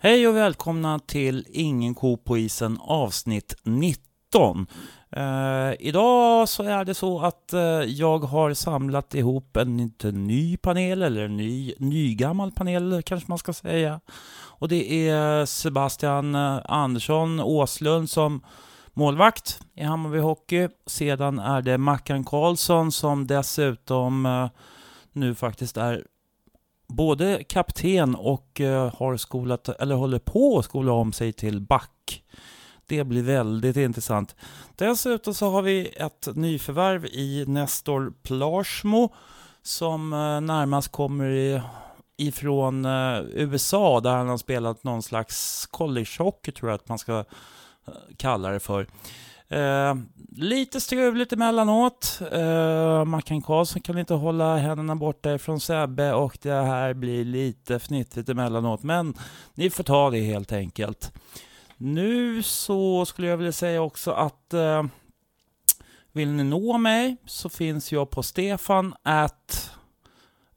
Hej och välkomna till Ingen ko på isen avsnitt 19. Eh, idag så är det så att uh, jag har samlat ihop en inte ny panel, eller en ny, nygammal panel kanske man ska säga. Och det är Sebastian eh, Andersson Åslund som målvakt i Hammarby Hockey. Sedan är det Mackan Karlsson som dessutom uh, nu faktiskt är både kapten och har skolat, eller håller på att skola om sig till back. Det blir väldigt intressant. Dessutom så har vi ett nyförvärv i Nestor Plarsmo som eh, närmast kommer ifrån eh, USA där han har spelat någon slags collegehockey tror jag att man ska eh, kalla det för. Eh, lite struligt emellanåt. Eh, Mackan Karlsson kan inte hålla händerna borta ifrån Sebbe och det här blir lite fnittrigt emellanåt. Men ni får ta det helt enkelt. Nu så skulle jag vilja säga också att eh, vill ni nå mig så finns jag på stefan at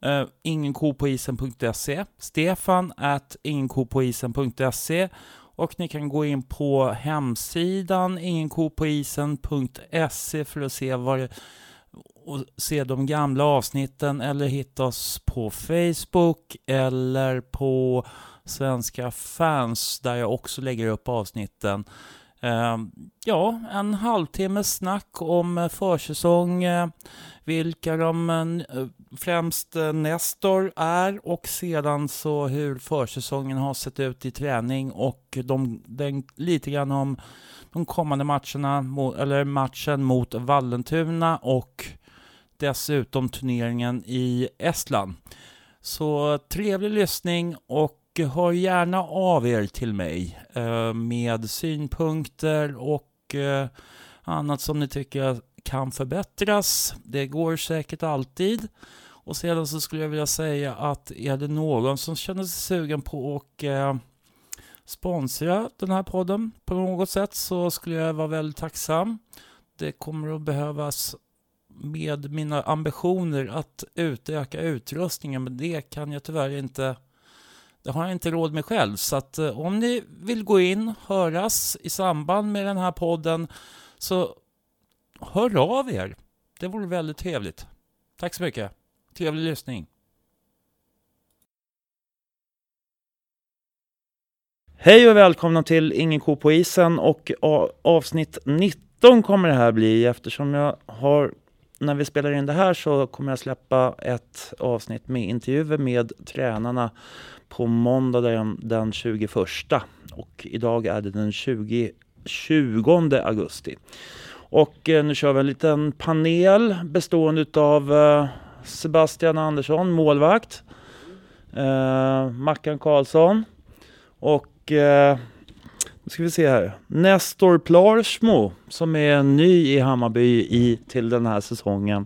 eh, uh, ingenkopoisen.se stefan at ingenkopoisen.se och ni kan gå in på hemsidan ingenkopoisen.se för att se vad det, och se de gamla avsnitten eller hitta oss på Facebook eller på Svenska fans där jag också lägger upp avsnitten. Eh, ja, en halvtimmes snack om eh, försäsong, eh, vilka de eh, främst eh, Nestor är och sedan så hur försäsongen har sett ut i träning och de, den, lite grann om de kommande matcherna, eller matchen mot Vallentuna och dessutom turneringen i Estland. Så trevlig lyssning och hör gärna av er till mig eh, med synpunkter och eh, annat som ni tycker kan förbättras. Det går säkert alltid. Och sedan så skulle jag vilja säga att är det någon som känner sig sugen på att eh, sponsra den här podden på något sätt så skulle jag vara väldigt tacksam. Det kommer att behövas med mina ambitioner att utöka utrustningen men det kan jag tyvärr inte det har jag inte råd med själv. Så att eh, om ni vill gå in, höras i samband med den här podden så hör av er. Det vore väldigt trevligt. Tack så mycket. Trevlig lyssning. Hej och välkomna till Ingen ko på isen och avsnitt 19 kommer det här bli eftersom jag har när vi spelar in det här så kommer jag släppa ett avsnitt med intervjuer med tränarna på måndag den, den 21 och idag är det den 20, 20 augusti. Och eh, nu kör vi en liten panel bestående av eh, Sebastian Andersson, målvakt, eh, Mackan Karlsson och eh, nu ska vi se här. Nestor Plarsmo som är ny i Hammarby i, till den här säsongen.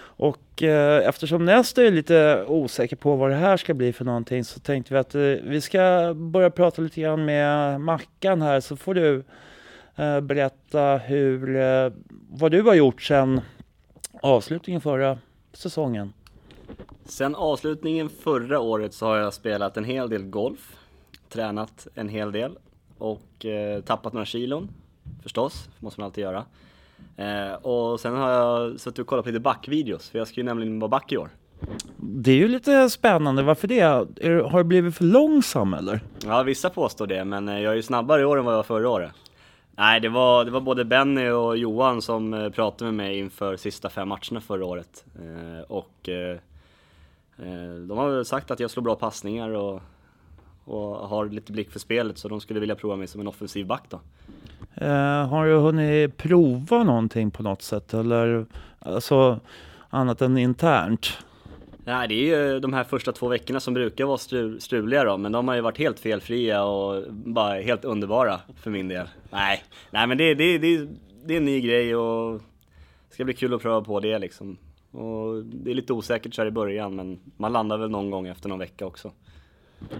Och eh, eftersom Nestor är lite osäker på vad det här ska bli för någonting så tänkte vi att eh, vi ska börja prata lite grann med Mackan här så får du eh, berätta hur, eh, vad du har gjort sedan avslutningen förra säsongen. Sen avslutningen förra året så har jag spelat en hel del golf, tränat en hel del och eh, tappat några kilon förstås, måste man alltid göra. Eh, och sen har jag suttit och kollat på lite backvideos, för jag ska ju nämligen vara back i år. Det är ju lite spännande, varför det? Är, har du blivit för långsam eller? Ja, vissa påstår det, men eh, jag är ju snabbare i år än vad jag var förra året. Nej, det var, det var både Benny och Johan som eh, pratade med mig inför sista fem matcherna förra året. Eh, och eh, eh de har väl sagt att jag slår bra passningar och och har lite blick för spelet så de skulle vilja prova mig som en offensiv back då. Uh, har du hunnit prova någonting på något sätt eller alltså annat än internt? Nej, det är ju de här första två veckorna som brukar vara struliga då, men de har ju varit helt felfria och bara helt underbara för min del. Nej, nej men det, det, det, det är en ny grej och ska bli kul att pröva på det liksom. Och det är lite osäkert så här i början men man landar väl någon gång efter någon vecka också.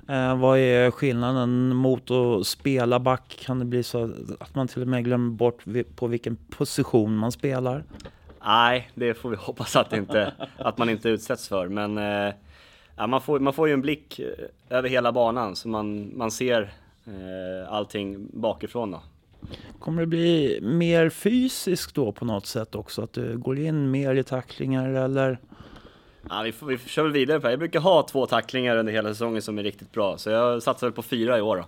Eh, vad är skillnaden mot att spela back? Kan det bli så att man till och med glömmer bort på vilken position man spelar? Nej, det får vi hoppas att, inte, att man inte utsätts för. Men eh, ja, man, får, man får ju en blick eh, över hela banan så man, man ser eh, allting bakifrån då. Kommer det bli mer fysiskt då på något sätt också? Att du går in mer i tacklingar eller? Ja, vi, får, vi kör väl vidare på det. Jag brukar ha två tacklingar under hela säsongen som är riktigt bra. Så jag satsar väl på fyra i år då.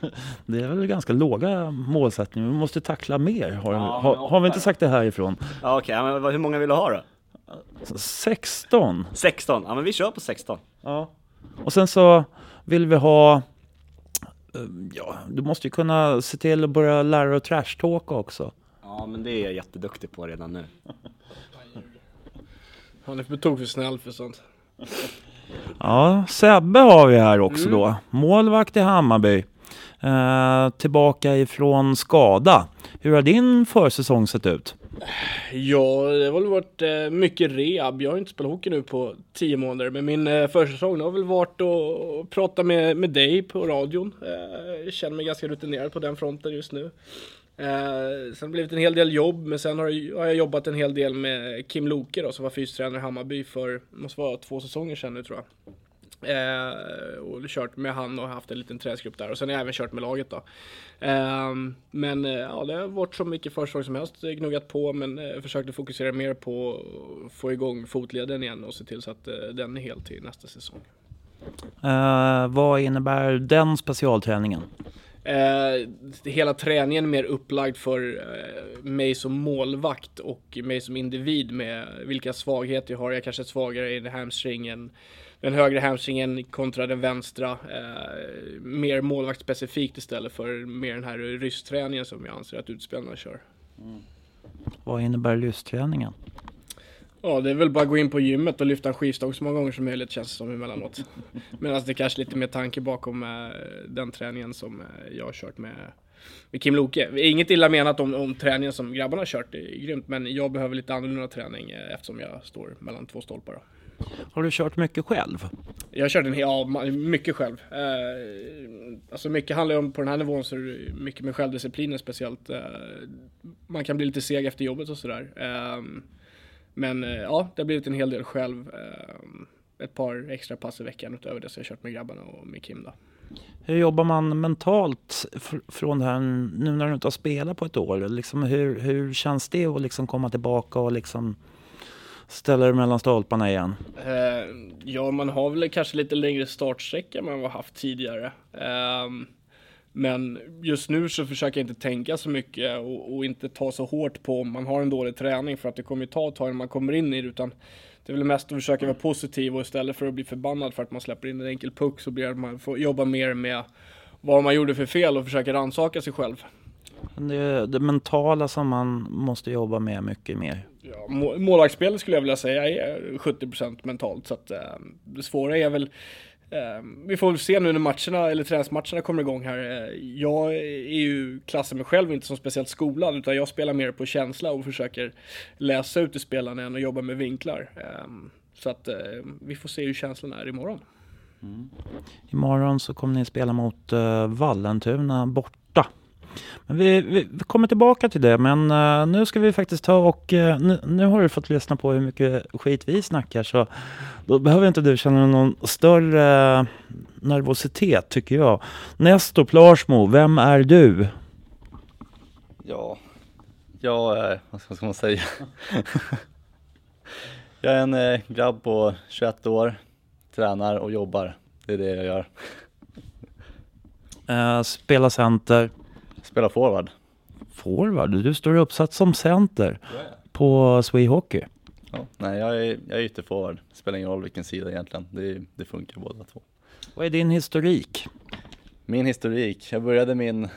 Det är väl ganska låga målsättningar. Vi måste tackla mer. Har, Ja, har, har vi inte sagt det härifrån? Ja, Okej, ja, men hur många vill du ha då? 16. 16? Ja men vi kör på 16. Ja. Och sen så vill vi ha... eh, Ja, du måste ju kunna se till att börja lära dig trashtalka också. Ja men det är jag jätteduktig på redan nu. Han är på tok för snäll för sånt. Ja, Sebbe har vi här också då. Målvakt i Hammarby. Eh, tillbaka ifrån skada. Hur har din försäsong sett ut? Ja, det har väl varit eh, mycket rehab. Jag har inte spelat hockey nu på tio månader, men min eh, försäsong har väl varit att att prata med, med dig på radion. Eh, jag känner mig ganska rutinerad på den fronten just nu. Eh, sen har det blivit en hel del jobb, men sen har, jag- har jag jobbat en hel del med Kim Loke då, som var fystränare i Hammarby för, måste vara två säsonger sedan nu tror jag. Eh, och kört med han och haft en liten träningsgrupp där och sen har jag även kört med laget då. Eh, men eh, ja, det har varit så mycket förslag som helst, gnuggat på men eh, försökte fokusera mer på att få igång fotleden igen och se till så att eh, den är hel till nästa säsong. Eh, vad innebär den specialträningen? Eh, hela träningen är mer upplagd för eh, mig som målvakt och mig som individ med vilka svagheter jag har. Jag är kanske är svagare i den hamstringen, den högra hamstringen kontra den vänstra. Eh, mer målvaktsspecifikt istället för mer den här rystträningen som jag anser att utspelarna kör. Vad innebär lystträningen? Ja, det är väl bara att gå in på gymmet och lyfta en skivstång så många gånger som möjligt känns det som emellanåt. Men alltså det är kanske lite mer tanke bakom eh, den träningen som eh, jag har kört med, med Kim Loke. Inget illa menat om, om träningen som grabbarna har kört, det är grymt. Men jag behöver lite annorlunda träning eh, eftersom jag står mellan två stolpar. Då. Har du kört mycket själv? Jag har kört en hel, ja, mycket själv. Eh, alltså mycket handlar ju om, på den här nivån så är det mycket med självdisciplinen speciellt. Eh, man kan bli lite seg efter jobbet och sådär. Eh, men eh, ja, det har blivit en hel del själv. Eh, ett par extra pass i veckan utöver det som jag kört med grabbarna och med Kim då. Hur jobbar man mentalt fr- från det här nu när du inte har spelat på ett år? Liksom hur, hur känns det att liksom komma tillbaka och liksom ställa dig mellan stolparna igen? Eh, ja, man har väl kanske lite längre startsträcka än man har haft tidigare. Ehm, men just nu så försöker jag inte tänka så mycket och, och inte ta så hårt på om man har en dålig träning för att det kommer ju ta ett tag innan man kommer in i det utan det är väl mest att försöka vara positiv och istället för att bli förbannad för att man släpper in en enkel puck så blir det att man får jobba mer med vad man gjorde för fel och försöka rannsaka sig själv. Det det mentala som man måste jobba med mycket mer. Ja, må- målvaktsspelet skulle jag vilja säga är 70% mentalt. Så att, eh, det svåra är väl Ehm, vi får väl se nu när matcherna, eller träningsmatcherna kommer igång här. Eh, Jag är ju klassar mig själv inte som speciellt skolad, utan jag spelar mer på känsla och försöker läsa ut i spelarna än att jobba med vinklar. Eh, Så att eh, vi får se hur känslan är imorgon. Mm. Imorgon så kommer ni spela mot uh, Vallentuna borta. Men vi, vi, vi kommer tillbaka till det, men eh, nu ska vi faktiskt ta och eh, nu, nu har du fått lyssna på hur mycket skit vi snackar så då behöver inte du känna någon större eh, nervositet tycker jag. Nestor Plarsmo, vem är du? Ja, jag är, vad ska ska man säga? jag är en eh, grabb på 21 år, tränar och jobbar. Det är det jag gör. Uh, spela center. Spelar forward. Forward, du står uppsatt som center på Swee Hockey. Ja, nej, jag är, jag är ytterforward. Spelar ingen roll vilken sida egentligen. Det, det funkar båda två. Vad är din historik? Min historik. Jag började min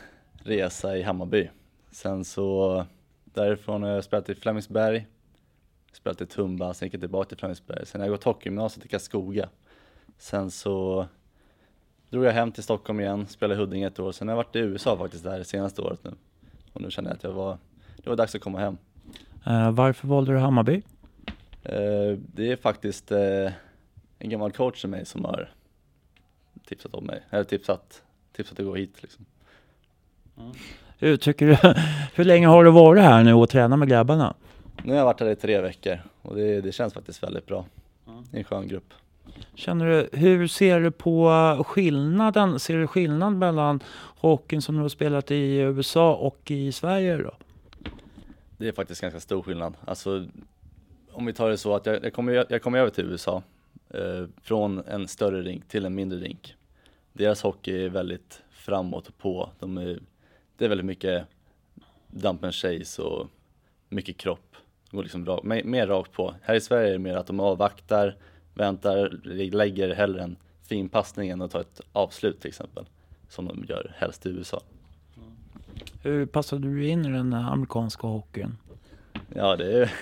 resa i Hammarby. Sen så därifrån har jag spelat i Flemingsberg, spelat i Tumba, sen gick jag tillbaka till Flemingsberg. Sen har jag gått hockeygymnasiet i Karlskoga. Sen så drog jag hem till Stockholm igen, spelade i Huddinge ett år. Sen har jag varit i USA faktiskt det här senaste året nu. Och nu känner jag att jag var, det var dags att komma hem. Eh, varför valde du Hammarby? Eh, det är faktiskt eh, en gammal coach till mig som har tipsat om mig, eller tipsat, tipsat att gå hit liksom. Hur, tycker du, hur länge har du varit här nu och tränat med grabbarna? Nu har jag varit här i tre veckor och det, det känns faktiskt väldigt bra. Det är en skön grupp. Känner du, hur ser du på skillnaden? Ser du skillnad mellan hockeyn som du har spelat i USA och i Sverige då? Det är faktiskt ganska stor skillnad. Alltså, om vi tar det så att jag, jag kommer jag kom över till USA eh, från en större rink till en mindre rink. Deras hockey är väldigt framåt och på. De är, det är väldigt mycket dump and chase och mycket kropp. Går liksom rak, mer, mer rakt på. Här i Sverige är det mer att de avvaktar, väntar, lägger hellre en fin passning än att ta ett avslut till exempel. Som de gör helst i USA. Hur passade du in i den amerikanska hockeyn? Ja, det är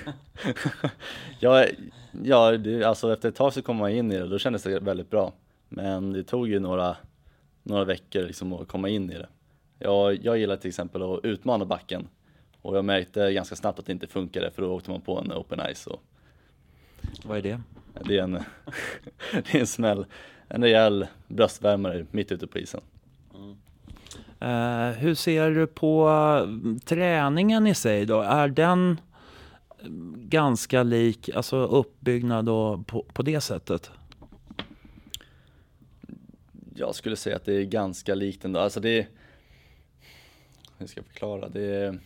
ja, ja det, alltså efter ett tag så kom man in i det och då kändes det väldigt bra. Men det tog ju några, några veckor liksom att komma in i det. Jag, jag gillar till exempel att utmana backen och jag märkte ganska snabbt att det inte funkade för då åkte man på en open ice och Vad är det? det är en, det är en smäll, en rejäl bröstvärmare mitt ute på isen. Eh, hur ser du på eh, träningen i sig då? Är den eh, ganska lik, alltså uppbyggnad och på, på det sättet? Jag skulle säga att det är ganska likt ändå, alltså det är, hur ska jag förklara, det är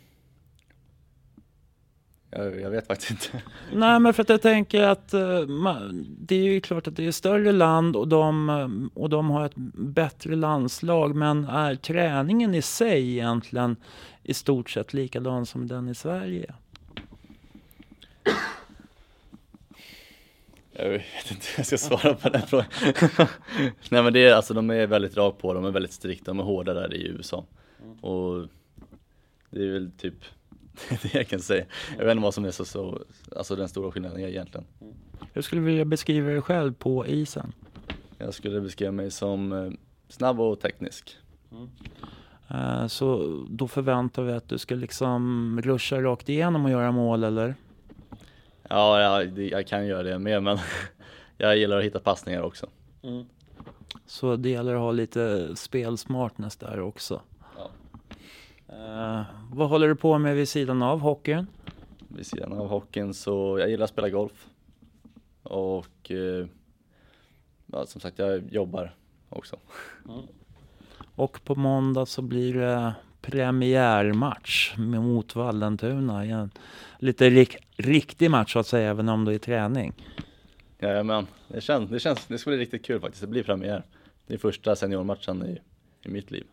jag, jag vet faktiskt inte. Nej, men för att jag tänker att eh, ma- det är ju klart att det är större land och de, eh, och de har ett bättre landslag. Men är träningen i sig egentligen i stort sett likadan som den i Sverige? Jag vet inte hur jag ska svara på den frågan. Nej men det är alltså, de är väldigt rakt på, de är väldigt strikta, de är hårda där i USA. Och det är väl typ det jag kan säga. Jag vet inte vad som är så, så alltså den stora skillnaden är egentligen. Hur skulle du vilja beskriva dig själv på isen? Jag skulle beskriva mig som eh, snabb och teknisk. Eh, Så då förväntar vi att du ska liksom ruscha rakt igenom och göra mål eller? Ja, jag, jag kan göra det med men jag gillar att hitta passningar också. Så det gäller att ha lite spelsmartness där också. Eh, vad håller du på med vid sidan av hockeyn? Vid sidan av hockeyn så jag gillar att spela golf. Och eh, ja, som sagt, jag jobbar också. Och på måndag så blir det premiärmatch mot Vallentuna. Igen. Lite rik- riktig match så att säga, även om det är träning. Jajamän, det känns, det känns, det ska bli riktigt kul faktiskt. Det blir premiär. Det är första seniormatchen i, i mitt liv.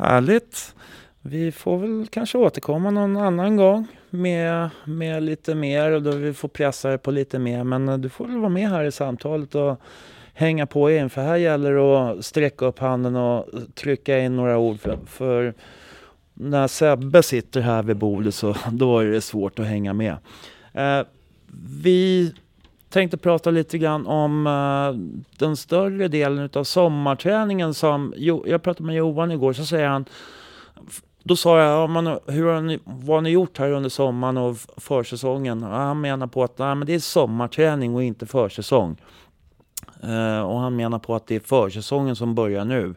Härligt. Vi får väl kanske återkomma någon annan gång med, med lite mer och då vi får pressa dig på lite mer. Men eh, du får väl vara med här i samtalet och hänga på in för här gäller det att sträcka upp handen och trycka in några ord. För, för när Sebbe sitter här vid bordet så då är det svårt att hänga med. Eh, vi tänkte prata lite grann om uh, den större delen av sommarträningen som, jo, jag pratade med Johan igår så säger han då sa jag, ja, man, hur har ni, vad har ni gjort här under sommaren och försäsongen? Och han menar på att nej, men det är sommarträning och inte försäsong. Uh, och han menar på att det är försäsongen som börjar nu.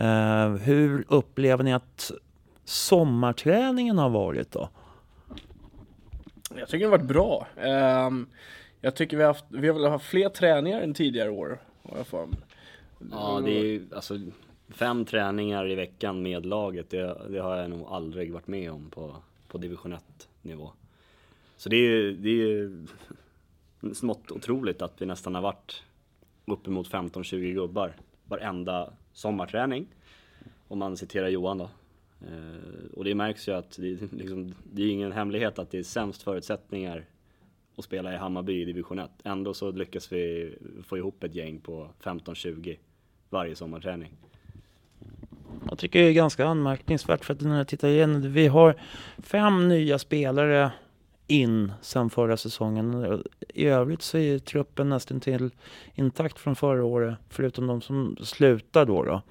Uh, hur upplever ni att sommarträningen har varit då? Jag tycker det har varit bra. Ehm, jag tycker vi har haft, vi har väl haft fler träningar än tidigare år. Har jag. Ja, det är ju alltså fem träningar i veckan med laget. Det, det har jag nog aldrig varit med om på, på division 1 nivå. Så det är ju, det är ju smått otroligt att vi nästan har varit uppemot 15-20 gubbar varenda sommarträning. Om man citerar Johan då. Eh, och det märks ju att det, liksom, det är ingen hemlighet att det är sämst förutsättningar och spela i Hammarby i division 1. Ändå så lyckas vi få ihop ett gäng på 15-20 varje sommarträning. Jag tycker det är ganska anmärkningsvärt för att när jag tittar igenom det, vi har fem nya spelare in sen förra säsongen. I övrigt så är truppen nästan till intakt från förra året, förutom de som slutar då. då.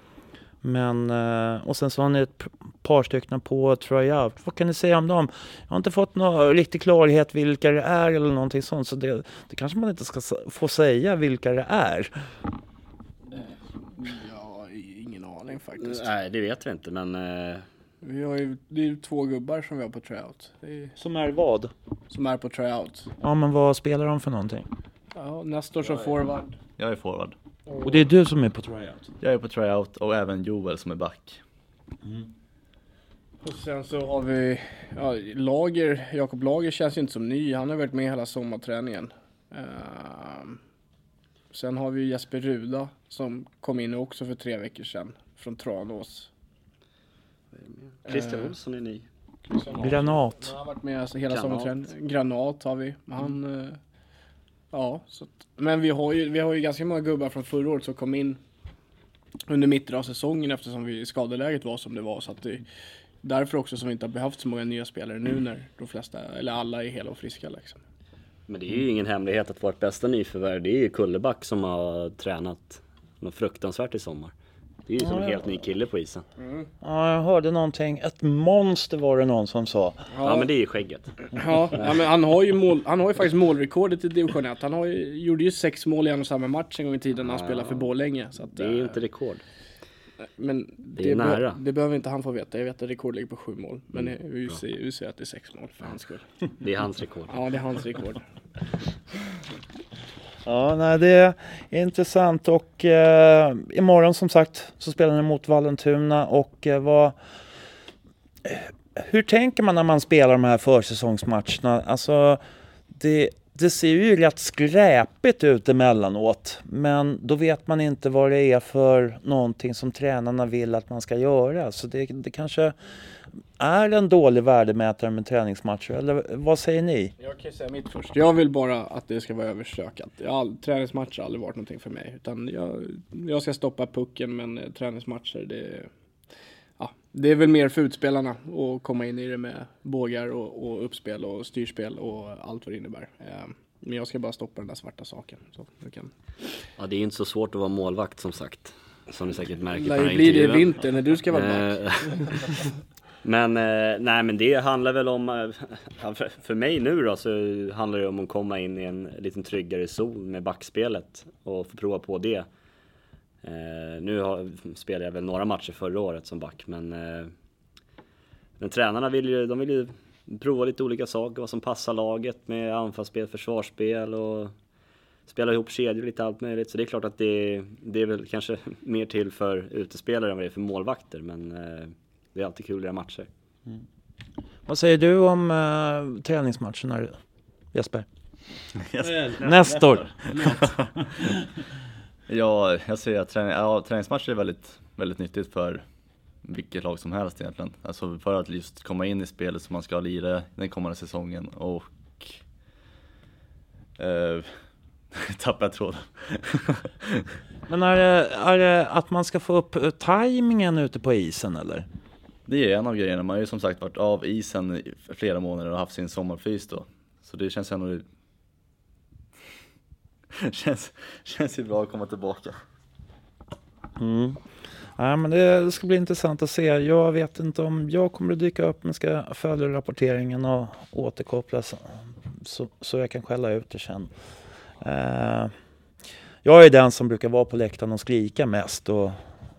Men, eh, och sen så har ni ett par stycken på tryout. Vad kan ni säga om dem? Jag har inte fått någon riktig klarhet vilka det är eller någonting sånt. Så det, det kanske man inte ska få säga vilka det är. Ja, ingen aning faktiskt. Nej, det vet vi inte, men eh, Vi har ju, det är ju två gubbar som vi har på tryout. Är, Som är vad? som är på tryout. Ja men vad spelar de för någonting? Ja, nästa år som forward. Jag är forward. Och det är du som är på tryout? Jag är på tryout och även Joel som är back. Och sen så har vi, ja, Lager, Jakob Lager känns ju inte som ny. Han har varit med hela sommarträningen. Ehm, sen har vi Jesper Ruda som kom in också för tre veckor sedan från Tranås. Christian Eh. Olsson är ny. Granat. Han har varit med hela Granat. sommarträningen. Granat har vi. Han, eh, ja, så att, men vi har, ju, vi har ju ganska många gubbar från förra året som kom in under mitten av säsongen eftersom vi, skadeläget var som det var. Så att det, därför också som vi inte har behövt så många nya spelare nu när de flesta, eller alla är hela och friska liksom. Men det är ju ingen hemlighet att vårt bästa nyförvärv, det är ju Kulleback som har tränat något fruktansvärt i sommar. Det är ju som en helt ny kille på isen. Ja, jag hörde någonting. Ett monster var det någon som sa. Ja, men det är ju skägget. Ja, ja men han har ju mål, han har ju faktiskt målrekordet i division 1. Han har ju, gjorde ju sex mål i en och samma match en gång i tiden när han spelade för Borlänge. Så att, Det är ju eh, inte rekord. Men det, är be- nära. det behöver inte han få veta. Jag vet att rekord ligger på sju mål. Men vi säger, vi säger att det är sex mål för hans skull. Det är hans rekord. Ja, det är hans rekord. Ja, nej, det är intressant och eh, imorgon som sagt så spelar ni mot Vallentuna och eh, vad... Hur tänker man när man spelar de här försäsongsmatcherna? Alltså, det, det ser ju rätt skräpigt ut emellanåt, men då vet man inte vad det är för någonting som tränarna vill att man ska göra. Så det, det kanske är en dålig värdemätare med träningsmatcher, eller vad säger ni? Jag kan ju säga mitt först. Jag vill bara att det ska vara överstökat. All, träningsmatcher har aldrig varit någonting för mig. Utan jag, jag ska stoppa pucken men eh, träningsmatcher det Ja, det är väl mer för utspelarna att komma in i det med bågar och, och uppspel och styrspel och allt vad det innebär. Eh, Men jag ska bara stoppa den där svarta saken. Så jag kan... Ja, det är ju inte så svårt att vara målvakt som sagt. Som ni säkert märker på Lär den ju här bli det i intervjun. vinter när du ska vara back. Men eh, nej men det handlar väl om, eh, för, mig nu då så handlar det om att komma in i en lite tryggare zon med backspelet och få prova på det. Eh, nu har, spelade jag väl några matcher förra året som back men, eh, men tränarna vill ju, de vill ju prova lite olika saker, vad som passar laget med anfallsspel, försvarsspel och spela ihop kedjor lite allt möjligt. Så det är klart att det, det är väl kanske mer till för utespelare än vad det är för målvakter men eh, det är alltid göra matcher. Vad säger du om uh, träningsmatcherna Jesper? Nestor? Ja, jag säger att träning, ja, träningsmatcher är väldigt, väldigt nyttigt för vilket lag som helst egentligen. Alltså för att just komma in i spelet som man ska lira den kommande säsongen och eh, tappade jag tråden. Men är det, är det att man ska få upp eh, tajmingen ute på isen eller? Det är en av grejerna, man har ju som sagt varit av isen i flera månader och haft sin sommarfys då. Så det känns ändå känns, känns ju bra att komma tillbaka. Mm. Ja, men det ska bli intressant att se. Jag vet inte om jag kommer att dyka upp men ska följa rapporteringen och återkoppla så, så, så jag kan skälla ut det sen. Uh, jag är den som brukar vara på läktaren och skrika mest och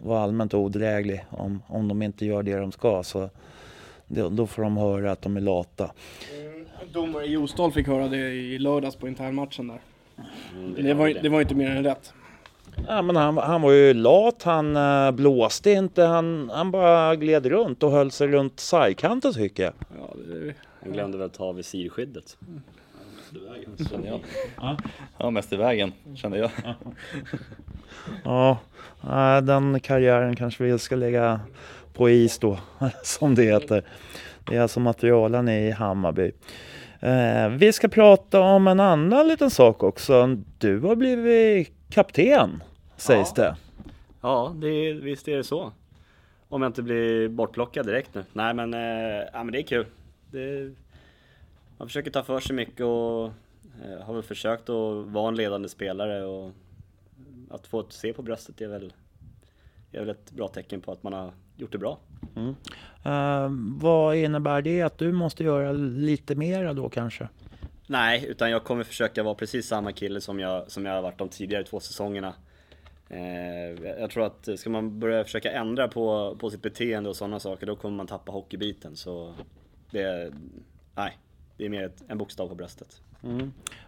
vara allmänt odräglig om, om de inte gör det de ska. Så det, då får de höra att de är lata. Domare Jostal fick höra det i lördags på internmatchen där. Mm, Det var, det var inte mer än rätt. Ja, men han, han var ju lat, han uh, blåste inte, han, han bara gled runt och höll sig runt sargkanten tycker jag. Ja, det, Jag glömde väl ta visirskyddet. Ja, mest i vägen kände jag. Ja, nej, den karriären kanske vi ska lägga på is då, som det heter. Det är alltså materialen i Hammarby. Eh, vi ska prata om en annan liten sak också. Du har blivit kapten, sägs Ja. det. Ja, det, visst är det så. Om jag inte blir bortplockad direkt nu. Nej men, eh, ja, men det är kul. Det, man försöker ta för sig mycket och eh, har väl försökt att vara en ledande spelare och att få ett C på bröstet är väl, är väl ett bra tecken på att man har gjort det bra. Eh, vad innebär det att du måste göra lite mera då kanske? Nej, utan jag kommer försöka vara precis samma kille som jag, som jag har varit de tidigare två säsongerna. Eh, jag tror att ska man börja försöka ändra på, på sitt beteende och sådana saker, då kommer man tappa hockeybiten. Så det, nej, det är mer ett, en bokstav på bröstet.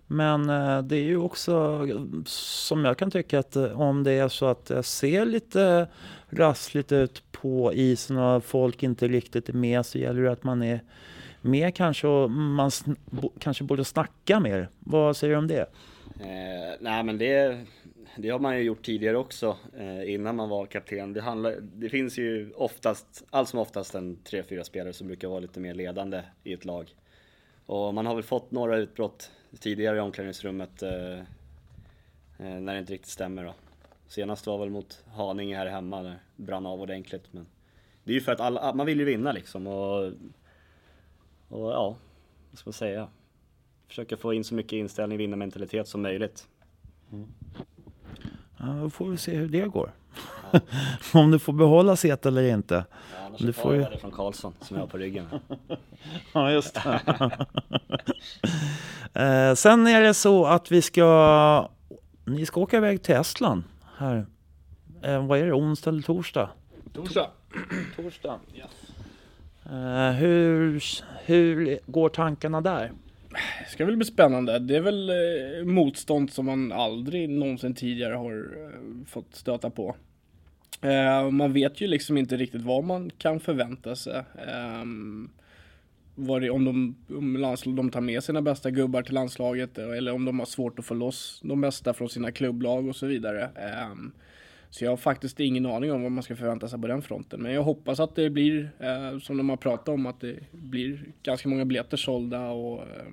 Men eh, det är ju också som jag kan tycka att eh, om det är så att det ser lite rassligt ut på isen och folk inte riktigt är med så gäller det att man är med kanske och man kanske borde snacka mer. Vad säger du om det? Eh, nej men det, det har man ju gjort tidigare också eh, innan man var kapten. Det, handlar, det finns ju oftast, allt som oftast en tre fyra spelare som brukar vara lite mer ledande i ett lag. Och man har väl fått några utbrott tidigare i omklädningsrummet eh, eh, när det inte riktigt stämmer då. Senast var väl mot Haninge här hemma där det brann av ordentligt. Men det är ju för att alla, man vill ju vinna liksom och, och ja, vad ska man säga? Försöka få in så mycket inställning, vinnarmentalitet som möjligt. Mm. Ja, då får vi se hur det går. om du får behålla set eller inte. Ja, annars Du får ju- jag det från Karlsson som jag har på ryggen. Ja, just det. eh, sen är det så att vi ska... Ni ska åka iväg till Estland här. Eh, vad är det? Onsdag eller torsdag? Torsdag. Torsdag. Eh, hur, hur går tankarna där? Det ska väl bli spännande. Det är väl eh, motstånd som man aldrig någonsin tidigare har eh, fått stöta på. Eh, man vet ju liksom inte riktigt vad man kan förvänta sig. Eh, vad det, om de, om landslag, de tar med sina bästa gubbar till landslaget eh, eller om de har svårt att få loss de bästa från sina klubblag och så vidare. Eh, så jag har faktiskt ingen aning om vad man ska förvänta sig på den fronten. Men jag hoppas att det blir, eh, som de har pratat om, att det blir ganska många biljetter sålda och eh,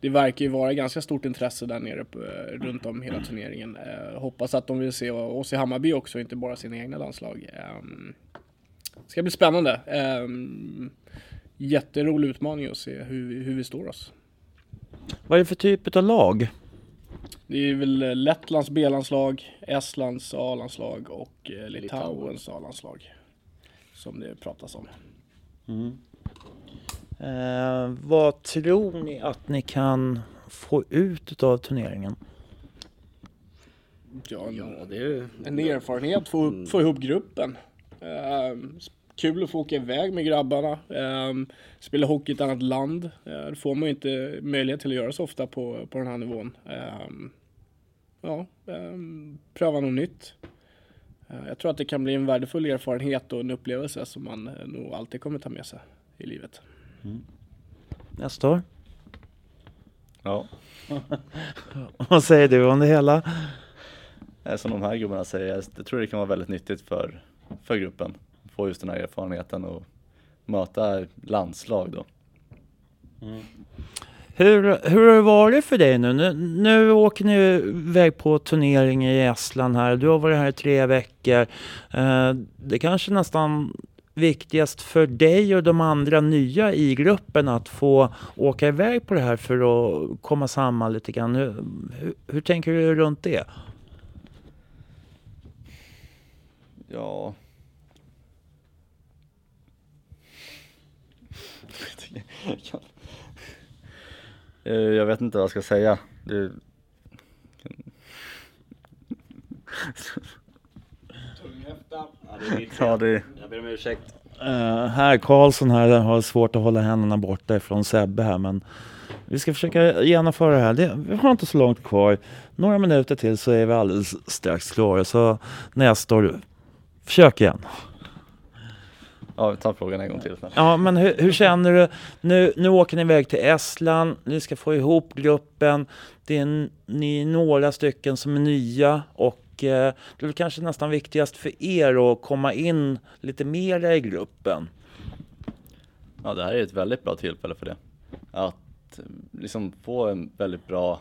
det verkar ju vara ganska stort intresse där nere på, eh, runt om hela turneringen. Eh, hoppas att de vill se oss i Hammarby också, inte bara sina egna landslag. Ehm, det ska bli spännande. Ehm, jätterolig utmaning att se hur, hur vi står oss. Vad är det för typ av lag? Det är väl eh, Lettlands B-landslag, Estlands A-landslag och eh, Litauens A-landslag. Som det pratas om. Eh, vad tror ni att ni kan få ut av turneringen? Ja, en, Ja, det är ju... en erfarenhet, få, få ihop gruppen. S- kul att få åka iväg med grabbarna. Ehm, spela hockey i ett annat land. Uh, det får man ju inte möjlighet till att göra så ofta på, på den här nivån. Ehm, ja, ehm, pröva något nytt. Eh, jag tror att det kan bli en värdefull erfarenhet och en upplevelse som man eh, nog alltid kommer ta med sig i livet. Nästa år? Ja, Vad säger du om det hela? eh, som de här gubbarna säger, jag jag tror det kan vara väldigt nyttigt för, för gruppen. Få just den här erfarenheten och möta landslag då. Hur, hur har det varit för dig nu? nu? Nu åker ni iväg på turnering i Estland här. Du har varit här i tre veckor. Eh, det kanske nästan viktigast för dig och de andra nya i gruppen att få åka iväg på det här för att komma samman lite grann. Hur, hur, hur tänker du runt det? Ja. Eh, Jag vet inte vad jag ska säga. Det, Ja, det är mitt ja, det, Jag ber om ursäkt. Uh, här Karlsson här har svårt att hålla händerna borta ifrån Sebbe här men vi ska försöka genomföra det här. Det, vi har inte så långt kvar. Några minuter till så är vi alldeles strax klara. Så nästa år, försök igen. Ja, vi tar frågan en gång till. Ja, men hur, hur känner du? Nu, nu åker ni iväg till Estland, ni ska få ihop gruppen. Det är ni är några stycken som är nya och eh, det är kanske nästan viktigast för er att komma in lite mer i gruppen. Ja, det här är ett väldigt bra tillfälle för det. Att eh, liksom få en väldigt bra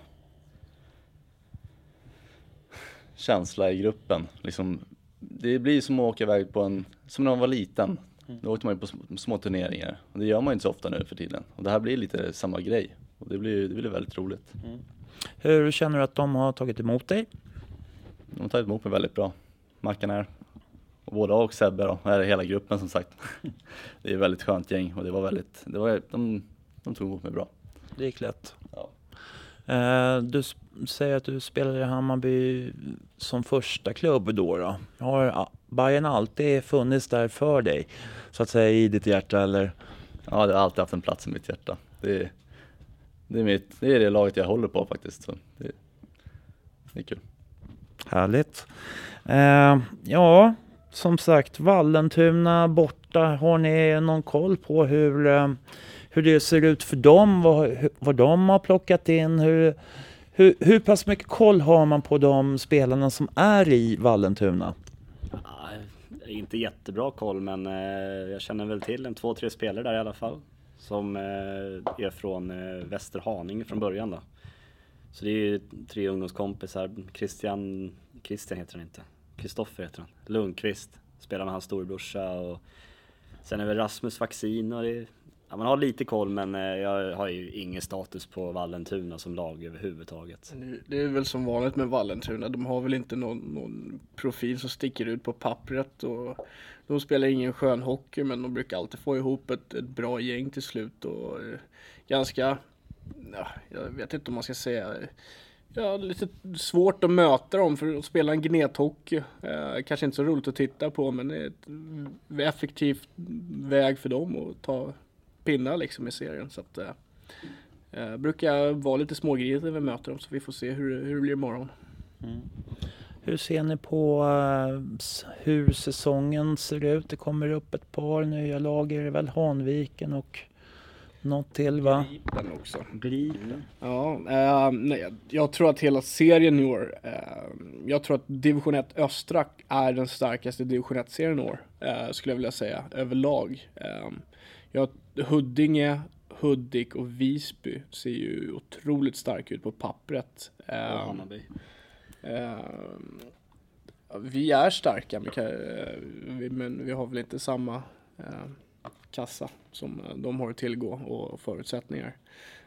känsla i gruppen. Liksom, det blir som att åka iväg på en, som när man var liten. Då åkte man ju på sm- små turneringar. Och det gör man ju inte så ofta nu för tiden. Och det här blir lite samma grej. Och det blir, det blir väldigt roligt. Hur känner du att de har tagit emot dig? De har tagit emot mig väldigt bra. Mackan är och både och Sebbe då, eller hela gruppen som sagt. Det är ett väldigt skönt gäng och det var väldigt, det var, de, de tog emot mig bra. Det gick lätt. Ja. Eh, du säger att du spelade i Hammarby som första klubb då. då. Har Bayern alltid funnits där för dig? Så att säga i ditt hjärta eller? Ja, det har alltid haft en plats i mitt hjärta. Det är det, är mitt, det, är det laget jag håller på faktiskt. Så det, det är kul. Härligt. Eh, ja, som sagt, Vallentuna borta. Har ni någon koll på hur, eh, hur det ser ut för dem? Vad, vad de har plockat in? Hur, hur, hur pass mycket koll har man på de spelarna som är i Vallentuna? Ja, inte jättebra koll men eh, jag känner väl till en två, tre spelare där i alla fall. Som eh, är från eh, Västerhaninge från början då. Så det är ju tre ungdomskompisar. Christian, Christian heter han inte. Kristoffer heter han. Lundqvist. Spelar med hans storebrorsa och sen är det Rasmus Vaccin och det är, ja, man har lite koll men eh, jag har ju ingen status på Vallentuna som lag överhuvudtaget. Det är väl som vanligt med Vallentuna. De har väl inte någon, någon profil som sticker ut på pappret och de spelar ingen skön hockey men de brukar alltid få ihop ett, ett bra gäng till slut och eh, ganska, ja, jag vet inte om man ska säga, ja, lite svårt att möta dem för att spela en gnethockey. Eh, kanske inte så roligt att titta på men det är ett effektivt väg för dem att ta pinnar liksom i serien. Så att, eh, Eh, brukar vara lite smågrinig när vi möter dem så vi får se hur, hur det blir imorgon. Hur ser ni på eh, hur säsongen ser ut? Det kommer upp ett par nya lag. Är det väl Hanviken och något till va? Den också. Gripen. Ja, eh, nej, jag- jag tror att hela serien i år, eh, jag tror att division 1 östra är den starkaste division 1-serien i år, eh, skulle jag vilja säga, överlag. Jag, Huddinge, Hudik och Visby ser ju otroligt starka ut på pappret. Och Hammarby. Eh, ja, vi är starka men, eh, vi, men vi har väl inte samma eh, kassa som de har att tillgå och förutsättningar.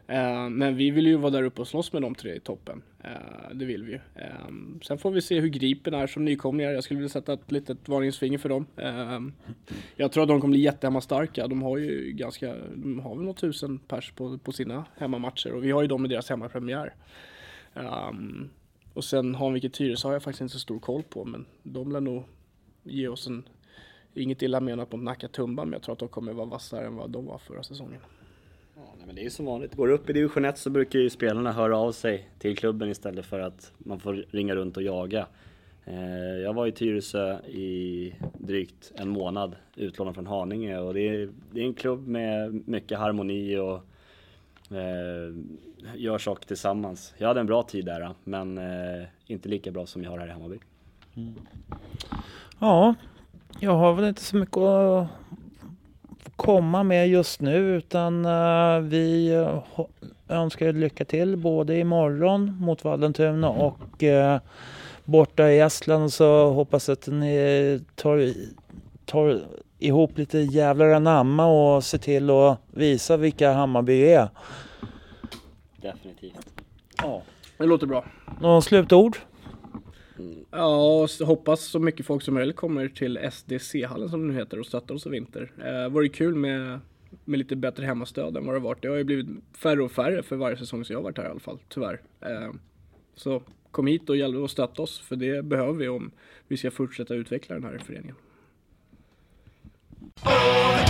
Eh, men vi vill ju vara där uppe och slåss med de tre i toppen. Eh, det vill vi ju. Eh, sen får vi se hur Gripen är som nykomlingar. Jag skulle vilja sätta ett litet varningsfinger för dem. Jag tror att de kommer bli jättehemmastarka. De har ju ganska, de har väl något tusen pers på, på sina hemmamatcher och vi har ju dem i deras hemmapremiär. Och sen Hanvik Tyresö har jag faktiskt inte så stor koll på men de lär nog ge oss en, inget illa menat mot Nacka Tumba men jag tror att de kommer vara vassare än vad de var förra säsongen. Ja, nej, men det är ju som vanligt. Går det upp i division 1 så brukar ju spelarna höra av sig till klubben istället för att man får ringa runt och jaga. Eh, jag var i Tyresö i drygt en månad utlånad från Haninge och det är, det är en klubb med mycket harmoni och eh, gör saker tillsammans. Jag hade en bra tid där men eh, inte lika bra som jag har här i Hammarby. Mm. Ja, jag har väl inte så mycket att komma med just nu utan eh, vi eh, önskar er lycka till både imorgon mot Vallentuna och eh, borta i Estland så hoppas att ni tar, tar ihop lite jävlar anamma och ser till att visa vilka Hammarby är. Definitivt. Ja. Det låter bra. Någon slutord? Ja, hoppas så mycket folk som möjligt kommer till SDC-hallen som det nu heter och stöttar oss i vinter. Eh, vore kul med, med lite bättre hemmastöd än vad det varit. Det har ju blivit färre och färre för varje säsong som jag har varit här i alla fall, tyvärr. Eh, så kom hit och hjälp och stötta oss för det behöver vi om vi ska fortsätta utveckla den här föreningen. Oh,